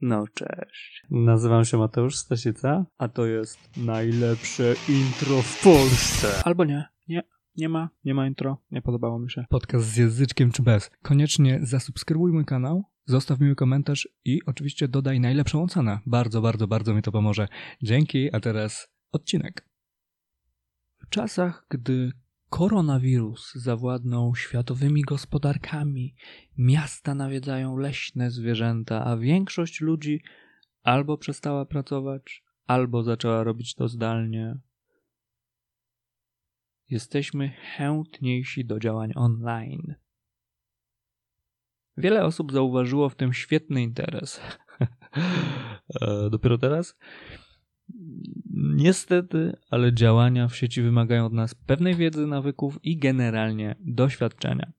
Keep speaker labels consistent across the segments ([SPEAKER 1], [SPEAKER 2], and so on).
[SPEAKER 1] No cześć. Nazywam się Mateusz Stasica, a to jest najlepsze intro w Polsce. Albo nie, nie, nie ma, nie ma intro, nie podobało mi się.
[SPEAKER 2] Podcast z języczkiem czy bez. Koniecznie zasubskrybuj mój kanał, zostaw miły komentarz i oczywiście dodaj najlepszą ocenę. Bardzo, bardzo, bardzo mi to pomoże. Dzięki, a teraz odcinek. W czasach, gdy koronawirus zawładnął światowymi gospodarkami, miasta nawiedzają leśne zwierzęta, a większość ludzi albo przestała pracować, albo zaczęła robić to zdalnie. Jesteśmy chętniejsi do działań online. Wiele osób zauważyło w tym świetny interes. E, dopiero teraz? Niestety, ale działania w sieci wymagają od nas pewnej wiedzy, nawyków i generalnie doświadczenia.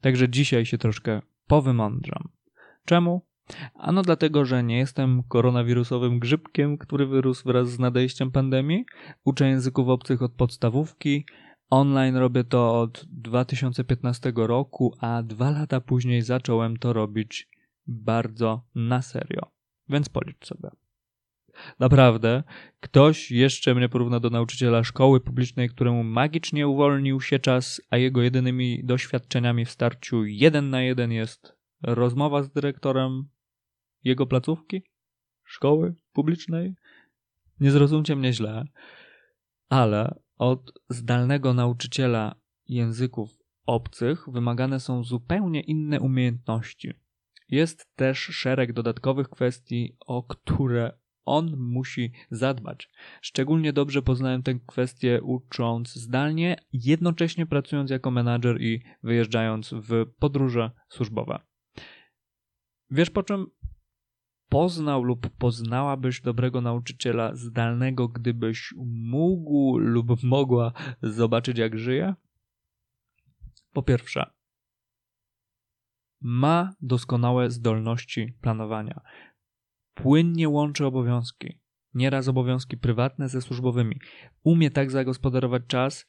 [SPEAKER 2] Także dzisiaj się troszkę powymądrzam. Czemu? Ano dlatego, że nie jestem koronawirusowym grzybkiem, który wyrósł wraz z nadejściem pandemii. Uczę języków obcych od podstawówki. Online robię to od 2015 roku, a dwa lata później zacząłem to robić bardzo na serio. Więc policz sobie. Naprawdę, ktoś jeszcze mnie porówna do nauczyciela szkoły publicznej, któremu magicznie uwolnił się czas, a jego jedynymi doświadczeniami w starciu jeden na jeden jest rozmowa z dyrektorem jego placówki, szkoły publicznej. Nie zrozumcie mnie źle, ale od zdalnego nauczyciela języków obcych wymagane są zupełnie inne umiejętności. Jest też szereg dodatkowych kwestii, o które on musi zadbać. Szczególnie dobrze poznałem tę kwestię ucząc zdalnie, jednocześnie pracując jako menadżer i wyjeżdżając w podróże służbowe. Wiesz po czym poznał lub poznałabyś dobrego nauczyciela zdalnego, gdybyś mógł lub mogła zobaczyć, jak żyje? Po pierwsze, ma doskonałe zdolności planowania płynnie łączy obowiązki, nieraz obowiązki prywatne ze służbowymi. Umie tak zagospodarować czas,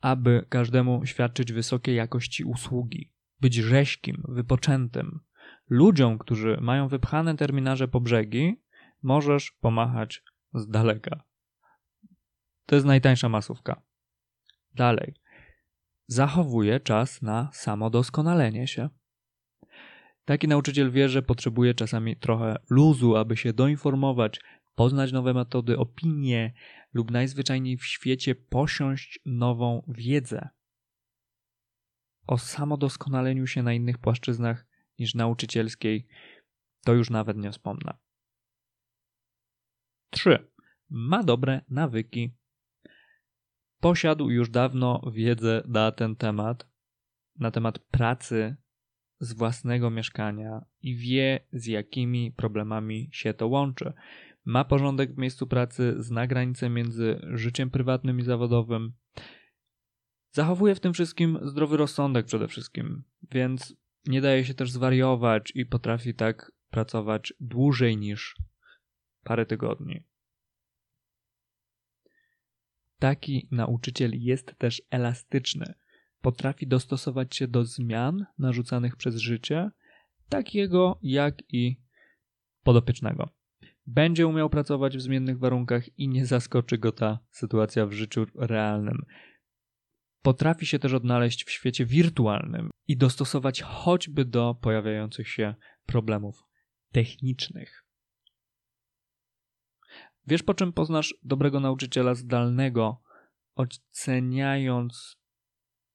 [SPEAKER 2] aby każdemu świadczyć wysokiej jakości usługi, być rzeźkim, wypoczętym. Ludziom, którzy mają wypchane terminarze po brzegi, możesz pomachać z daleka. To jest najtańsza masówka. Dalej. Zachowuje czas na samodoskonalenie się. Taki nauczyciel wie, że potrzebuje czasami trochę luzu, aby się doinformować, poznać nowe metody, opinie lub najzwyczajniej w świecie posiąść nową wiedzę. O samodoskonaleniu się na innych płaszczyznach niż nauczycielskiej to już nawet nie wspomnę. 3. Ma dobre nawyki. Posiadł już dawno wiedzę na ten temat, na temat pracy z własnego mieszkania i wie, z jakimi problemami się to łączy. Ma porządek w miejscu pracy, zna granice między życiem prywatnym i zawodowym. Zachowuje w tym wszystkim zdrowy rozsądek przede wszystkim, więc nie daje się też zwariować i potrafi tak pracować dłużej niż parę tygodni. Taki nauczyciel jest też elastyczny potrafi dostosować się do zmian narzucanych przez życie, takiego jak i podopiecznego. Będzie umiał pracować w zmiennych warunkach i nie zaskoczy go ta sytuacja w życiu realnym. Potrafi się też odnaleźć w świecie wirtualnym i dostosować choćby do pojawiających się problemów technicznych. Wiesz, po czym poznasz dobrego nauczyciela zdalnego, oceniając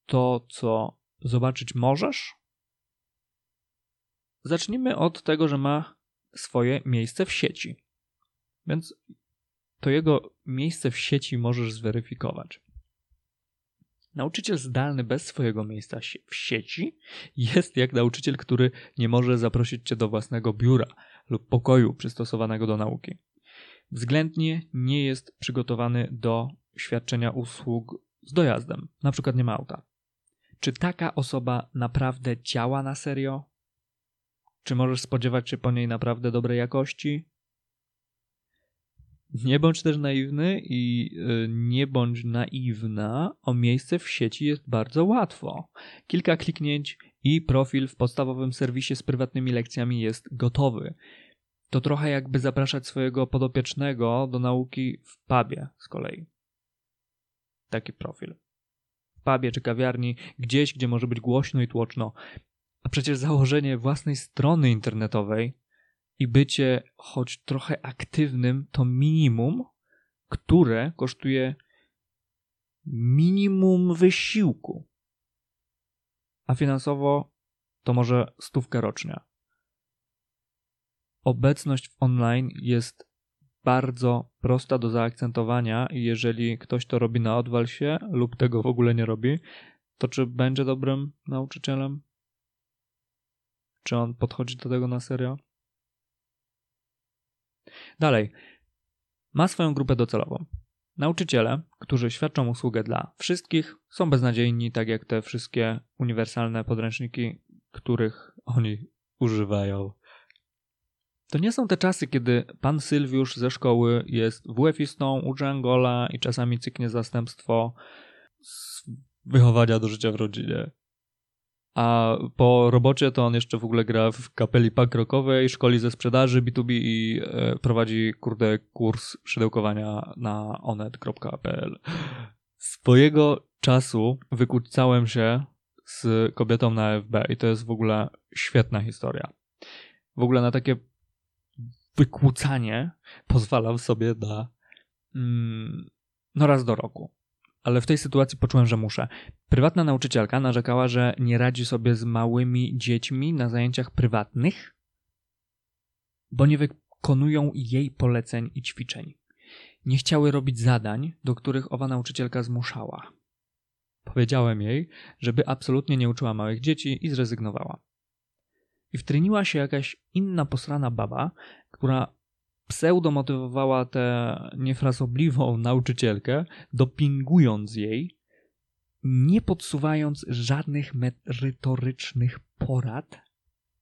[SPEAKER 2] to, co zobaczyć możesz? Zacznijmy od tego, że ma swoje miejsce w sieci. Więc to jego miejsce w sieci możesz zweryfikować. Nauczyciel zdalny bez swojego miejsca w sieci jest jak nauczyciel, który nie może zaprosić cię do własnego biura lub pokoju przystosowanego do nauki. Względnie nie jest przygotowany do świadczenia usług z dojazdem, na przykład nie ma auta. Czy taka osoba naprawdę działa na serio? Czy możesz spodziewać się po niej naprawdę dobrej jakości? Nie bądź też naiwny i y, nie bądź naiwna. O miejsce w sieci jest bardzo łatwo. Kilka kliknięć i profil w podstawowym serwisie z prywatnymi lekcjami jest gotowy. To trochę jakby zapraszać swojego podopiecznego do nauki w pubie z kolei. Taki profil. Pubie czy kawiarni, gdzieś, gdzie może być głośno i tłoczno. A przecież założenie własnej strony internetowej i bycie choć trochę aktywnym to minimum, które kosztuje minimum wysiłku. A finansowo to może stówkę rocznie. Obecność online jest bardzo prosta do zaakcentowania i jeżeli ktoś to robi na odwal się lub tego w ogóle nie robi, to czy będzie dobrym nauczycielem? Czy on podchodzi do tego na serio? Dalej. Ma swoją grupę docelową. Nauczyciele, którzy świadczą usługę dla wszystkich, są beznadziejni, tak jak te wszystkie uniwersalne podręczniki, których oni używają. To nie są te czasy, kiedy pan Sylwiusz ze szkoły jest WF-istą, uczy Angola i czasami cyknie zastępstwo z wychowania do życia w rodzinie. A po robocie to on jeszcze w ogóle gra w kapeli punk rockowej, szkoli ze sprzedaży B2B i e, prowadzi, kurde, kurs szydełkowania na onet.pl. Swojego czasu wykłócałem się z kobietą na FB i to jest w ogóle świetna historia. W ogóle na takie wykłócanie pozwalam sobie na mm, no raz do roku ale w tej sytuacji poczułem, że muszę. Prywatna nauczycielka narzekała, że nie radzi sobie z małymi dziećmi na zajęciach prywatnych, bo nie wykonują jej poleceń i ćwiczeń. Nie chciały robić zadań, do których owa nauczycielka zmuszała. Powiedziałem jej, żeby absolutnie nie uczyła małych dzieci i zrezygnowała. I wtryniła się jakaś inna posrana baba, która pseudomotywowała tę niefrasobliwą nauczycielkę, dopingując jej, nie podsuwając żadnych merytorycznych porad,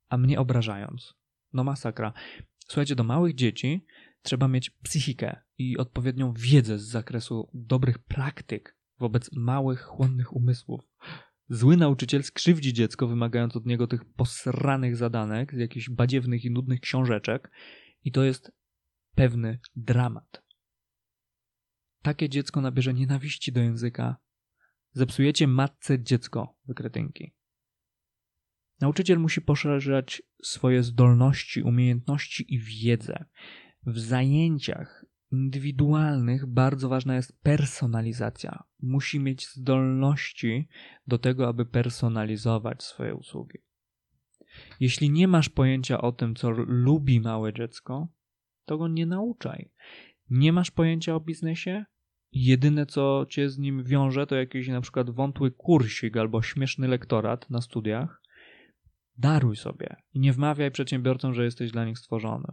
[SPEAKER 2] a mnie obrażając. No masakra. Słuchajcie, do małych dzieci trzeba mieć psychikę i odpowiednią wiedzę z zakresu dobrych praktyk wobec małych, chłonnych umysłów. Zły nauczyciel skrzywdzi dziecko, wymagając od niego tych posranych zadanek jakichś badziewnych i nudnych książeczek, i to jest pewny dramat. Takie dziecko nabierze nienawiści do języka. Zepsujecie matce dziecko, wykretynki. Nauczyciel musi poszerzać swoje zdolności, umiejętności i wiedzę. W zajęciach indywidualnych bardzo ważna jest personalizacja. Musi mieć zdolności do tego, aby personalizować swoje usługi. Jeśli nie masz pojęcia o tym, co lubi małe dziecko, to go nie nauczaj. Nie masz pojęcia o biznesie? Jedyne, co cię z nim wiąże, to jakiś na przykład wątły kursik albo śmieszny lektorat na studiach. Daruj sobie i nie wmawiaj przedsiębiorcom, że jesteś dla nich stworzony.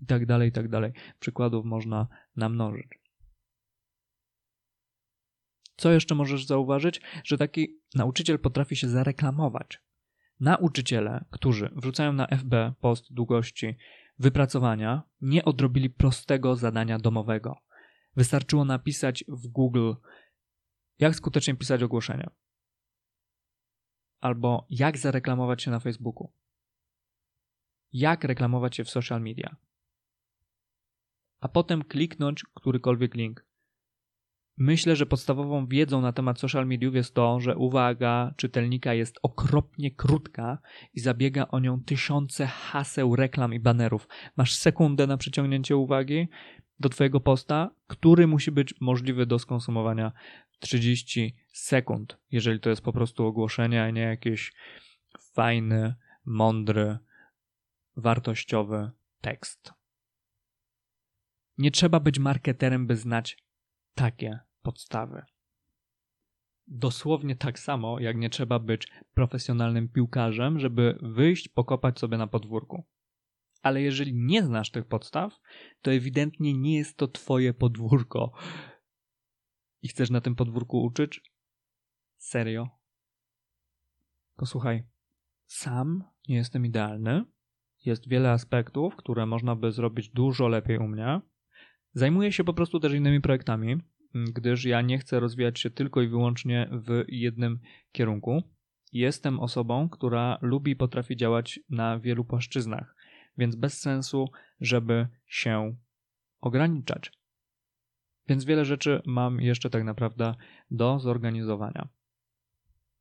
[SPEAKER 2] I tak dalej, i tak dalej. Przykładów można namnożyć. Co jeszcze możesz zauważyć? Że taki nauczyciel potrafi się zareklamować. Nauczyciele, którzy wrzucają na FB post długości wypracowania nie odrobili prostego zadania domowego. Wystarczyło napisać w Google, jak skutecznie pisać ogłoszenia, albo jak zareklamować się na Facebooku, jak reklamować się w social media, a potem kliknąć którykolwiek link. Myślę, że podstawową wiedzą na temat social mediów jest to, że uwaga czytelnika jest okropnie krótka i zabiega o nią tysiące haseł, reklam i banerów. Masz sekundę na przyciągnięcie uwagi do Twojego posta, który musi być możliwy do skonsumowania w 30 sekund, jeżeli to jest po prostu ogłoszenie, a nie jakiś fajny, mądry, wartościowy tekst. Nie trzeba być marketerem, by znać takie podstawy. Dosłownie tak samo, jak nie trzeba być profesjonalnym piłkarzem, żeby wyjść, pokopać sobie na podwórku. Ale jeżeli nie znasz tych podstaw, to ewidentnie nie jest to twoje podwórko. I chcesz na tym podwórku uczyć? Serio? Posłuchaj, sam nie jestem idealny. Jest wiele aspektów, które można by zrobić dużo lepiej u mnie. Zajmuję się po prostu też innymi projektami, gdyż ja nie chcę rozwijać się tylko i wyłącznie w jednym kierunku. Jestem osobą, która lubi potrafi działać na wielu płaszczyznach, więc bez sensu, żeby się ograniczać. Więc wiele rzeczy mam jeszcze tak naprawdę do zorganizowania.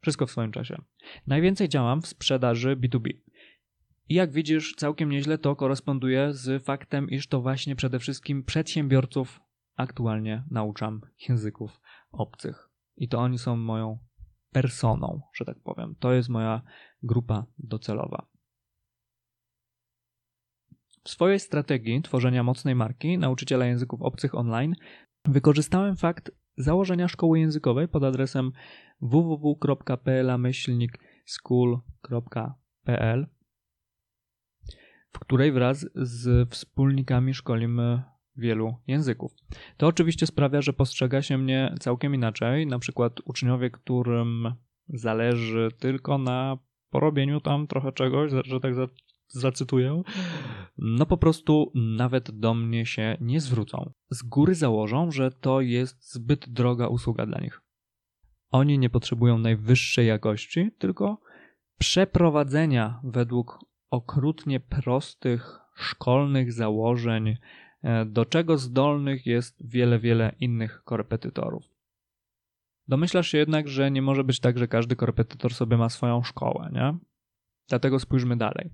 [SPEAKER 2] Wszystko w swoim czasie. Najwięcej działam w sprzedaży B2B. I jak widzisz, całkiem nieźle to koresponduje z faktem, iż to właśnie przede wszystkim przedsiębiorców aktualnie nauczam języków obcych. I to oni są moją personą, że tak powiem. To jest moja grupa docelowa. W swojej strategii tworzenia mocnej marki nauczyciela języków obcych online wykorzystałem fakt założenia szkoły językowej pod adresem www.plamyślnikschool.pl w której wraz z wspólnikami szkolimy wielu języków. To oczywiście sprawia, że postrzega się mnie całkiem inaczej. Na przykład uczniowie, którym zależy tylko na porobieniu tam trochę czegoś, że tak zacytuję, no po prostu nawet do mnie się nie zwrócą. Z góry założą, że to jest zbyt droga usługa dla nich. Oni nie potrzebują najwyższej jakości, tylko przeprowadzenia według okrutnie prostych szkolnych założeń, e, do czego zdolnych jest wiele, wiele innych korepetytorów. Domyślasz się jednak, że nie może być tak, że każdy korepetytor sobie ma swoją szkołę, nie? Dlatego spójrzmy dalej.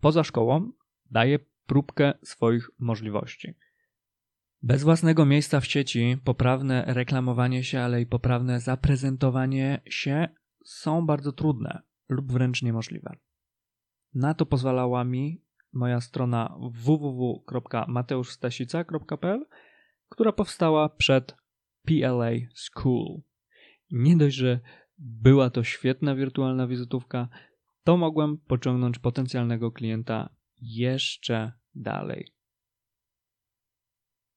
[SPEAKER 2] Poza szkołą daje próbkę swoich możliwości. Bez własnego miejsca w sieci poprawne reklamowanie się, ale i poprawne zaprezentowanie się są bardzo trudne lub wręcz niemożliwe. Na to pozwalała mi moja strona www.mateuszstasica.pl, która powstała przed PLA School. Nie dość, że była to świetna wirtualna wizytówka, to mogłem pociągnąć potencjalnego klienta jeszcze dalej.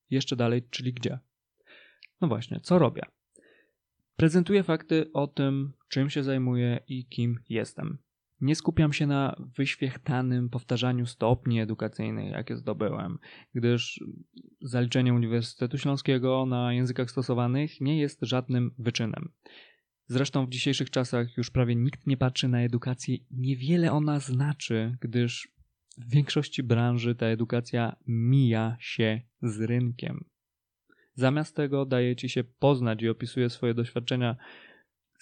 [SPEAKER 2] Jeszcze dalej, czyli gdzie? No właśnie, co robię? Prezentuję fakty o tym, czym się zajmuję i kim jestem. Nie skupiam się na wyświechtanym powtarzaniu stopni edukacyjnych, jakie zdobyłem, gdyż zaliczenie Uniwersytetu Śląskiego na językach stosowanych nie jest żadnym wyczynem. Zresztą w dzisiejszych czasach już prawie nikt nie patrzy na edukację i niewiele ona znaczy, gdyż w większości branży ta edukacja mija się z rynkiem. Zamiast tego daje ci się poznać i opisuje swoje doświadczenia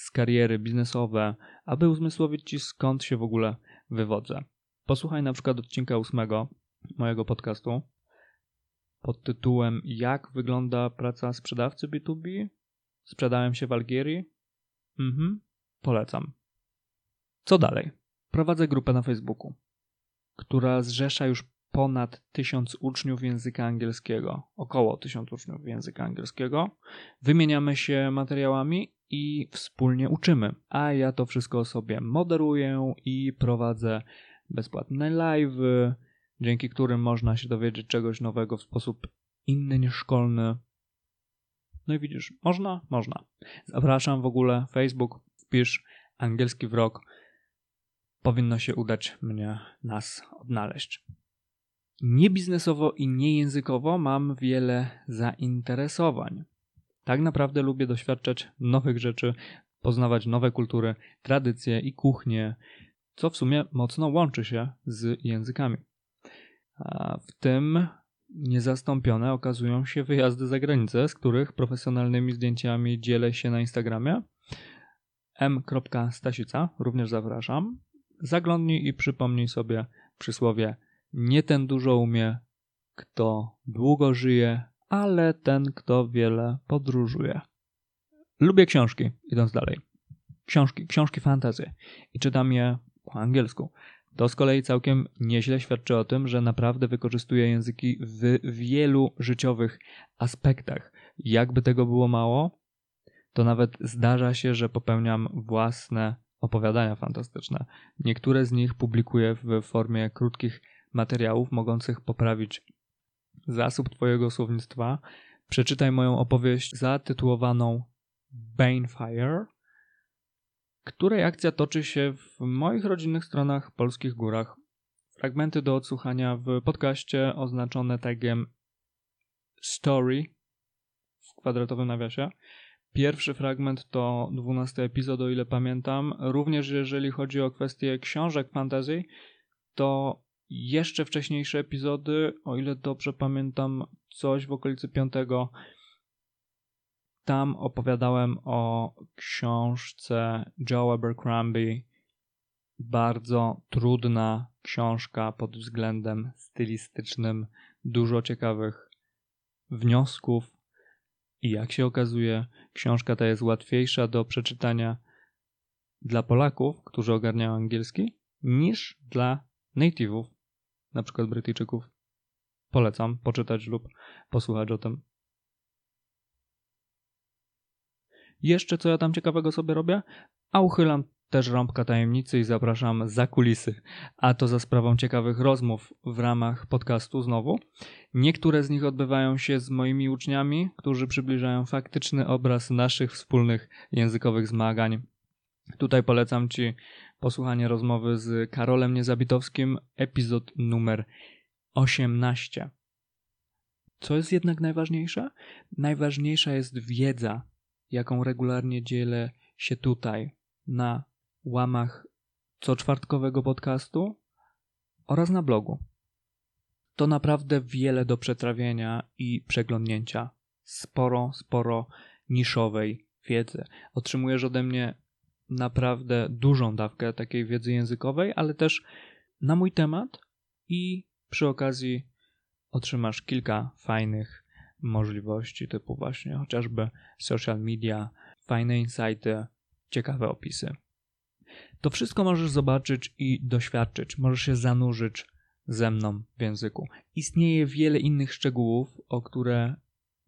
[SPEAKER 2] z kariery biznesowe, aby uzmysłowić ci skąd się w ogóle wywodzę. Posłuchaj na przykład odcinka ósmego mojego podcastu pod tytułem Jak wygląda praca sprzedawcy B2B? Sprzedałem się w Algierii? Mhm, polecam. Co dalej? Prowadzę grupę na Facebooku, która zrzesza już ponad tysiąc uczniów języka angielskiego, około tysiąc uczniów języka angielskiego. Wymieniamy się materiałami i wspólnie uczymy. A ja to wszystko sobie moderuję i prowadzę bezpłatne live, dzięki którym można się dowiedzieć czegoś nowego w sposób inny niż szkolny. No i widzisz, można? Można. Zapraszam w ogóle, Facebook, wpisz angielski wrok. Powinno się udać mnie, nas odnaleźć. Nie biznesowo i nie językowo mam wiele zainteresowań. Tak naprawdę lubię doświadczać nowych rzeczy, poznawać nowe kultury, tradycje i kuchnie, co w sumie mocno łączy się z językami. A w tym niezastąpione okazują się wyjazdy za granicę, z których profesjonalnymi zdjęciami dzielę się na Instagramie. m.stasica, również zapraszam. Zaglądnij i przypomnij sobie przysłowie nie ten dużo umie, kto długo żyje, ale ten, kto wiele podróżuje. Lubię książki, idąc dalej. Książki, książki fantazy i czytam je po angielsku. To z kolei całkiem nieźle świadczy o tym, że naprawdę wykorzystuję języki w wielu życiowych aspektach. Jakby tego było mało, to nawet zdarza się, że popełniam własne opowiadania fantastyczne. Niektóre z nich publikuję w formie krótkich materiałów mogących poprawić zasób Twojego słownictwa. Przeczytaj moją opowieść zatytułowaną Banefire której akcja toczy się w moich rodzinnych stronach Polskich Górach. Fragmenty do odsłuchania w podcaście oznaczone tagiem story w kwadratowym nawiasie Pierwszy fragment to 12 epizod, o ile pamiętam. Również jeżeli chodzi o kwestie książek fantasy, to jeszcze wcześniejsze epizody, o ile dobrze pamiętam, coś w okolicy piątego. Tam opowiadałem o książce Joe Abercrombie. Bardzo trudna książka pod względem stylistycznym, dużo ciekawych wniosków. I jak się okazuje, książka ta jest łatwiejsza do przeczytania dla Polaków, którzy ogarniają angielski, niż dla native'ów, na przykład Brytyjczyków. Polecam poczytać lub posłuchać o tym. Jeszcze co ja tam ciekawego sobie robię? A uchylam też rąbka tajemnicy i zapraszam za kulisy, a to za sprawą ciekawych rozmów w ramach podcastu znowu. Niektóre z nich odbywają się z moimi uczniami, którzy przybliżają faktyczny obraz naszych wspólnych językowych zmagań. Tutaj polecam Ci posłuchanie rozmowy z Karolem Niezabitowskim, epizod numer 18. Co jest jednak najważniejsze? Najważniejsza jest wiedza, jaką regularnie dzielę się tutaj na łamach co czwartkowego podcastu oraz na blogu. To naprawdę wiele do przetrawienia i przeglądnięcia. Sporo, sporo niszowej wiedzy. Otrzymujesz ode mnie naprawdę dużą dawkę takiej wiedzy językowej, ale też na mój temat i przy okazji otrzymasz kilka fajnych możliwości, typu właśnie chociażby social media, fajne insighty, ciekawe opisy. To wszystko możesz zobaczyć i doświadczyć, możesz się zanurzyć ze mną w języku. Istnieje wiele innych szczegółów, o które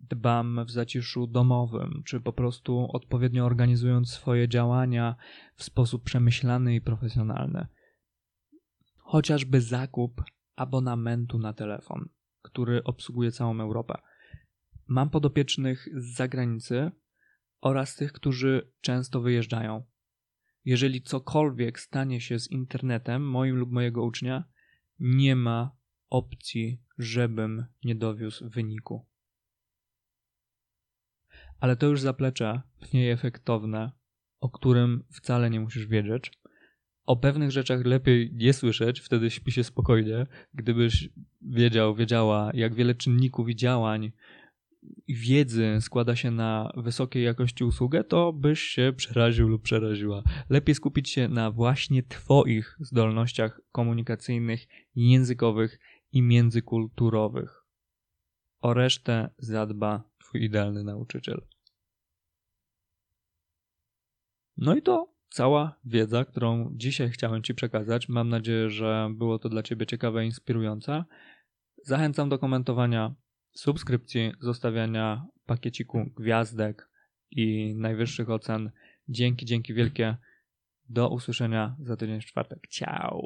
[SPEAKER 2] dbam w zaciszu domowym, czy po prostu odpowiednio organizując swoje działania w sposób przemyślany i profesjonalny. Chociażby zakup abonamentu na telefon, który obsługuje całą Europę. Mam podopiecznych z zagranicy oraz tych, którzy często wyjeżdżają. Jeżeli cokolwiek stanie się z internetem, moim lub mojego ucznia, nie ma opcji, żebym nie dowiózł wyniku. Ale to już zaplecze mniej o którym wcale nie musisz wiedzieć. O pewnych rzeczach lepiej nie słyszeć, wtedy śpi się spokojnie. Gdybyś wiedział, wiedziała, jak wiele czynników i działań wiedzy składa się na wysokiej jakości usługę, to byś się przeraził lub przeraziła. Lepiej skupić się na właśnie Twoich zdolnościach komunikacyjnych, językowych i międzykulturowych. O resztę zadba Twój idealny nauczyciel. No i to cała wiedza, którą dzisiaj chciałem Ci przekazać. Mam nadzieję, że było to dla Ciebie ciekawe i inspirujące. Zachęcam do komentowania subskrypcji, zostawiania pakieciku gwiazdek i najwyższych ocen. Dzięki, dzięki wielkie. Do usłyszenia za tydzień w czwartek. Ciao!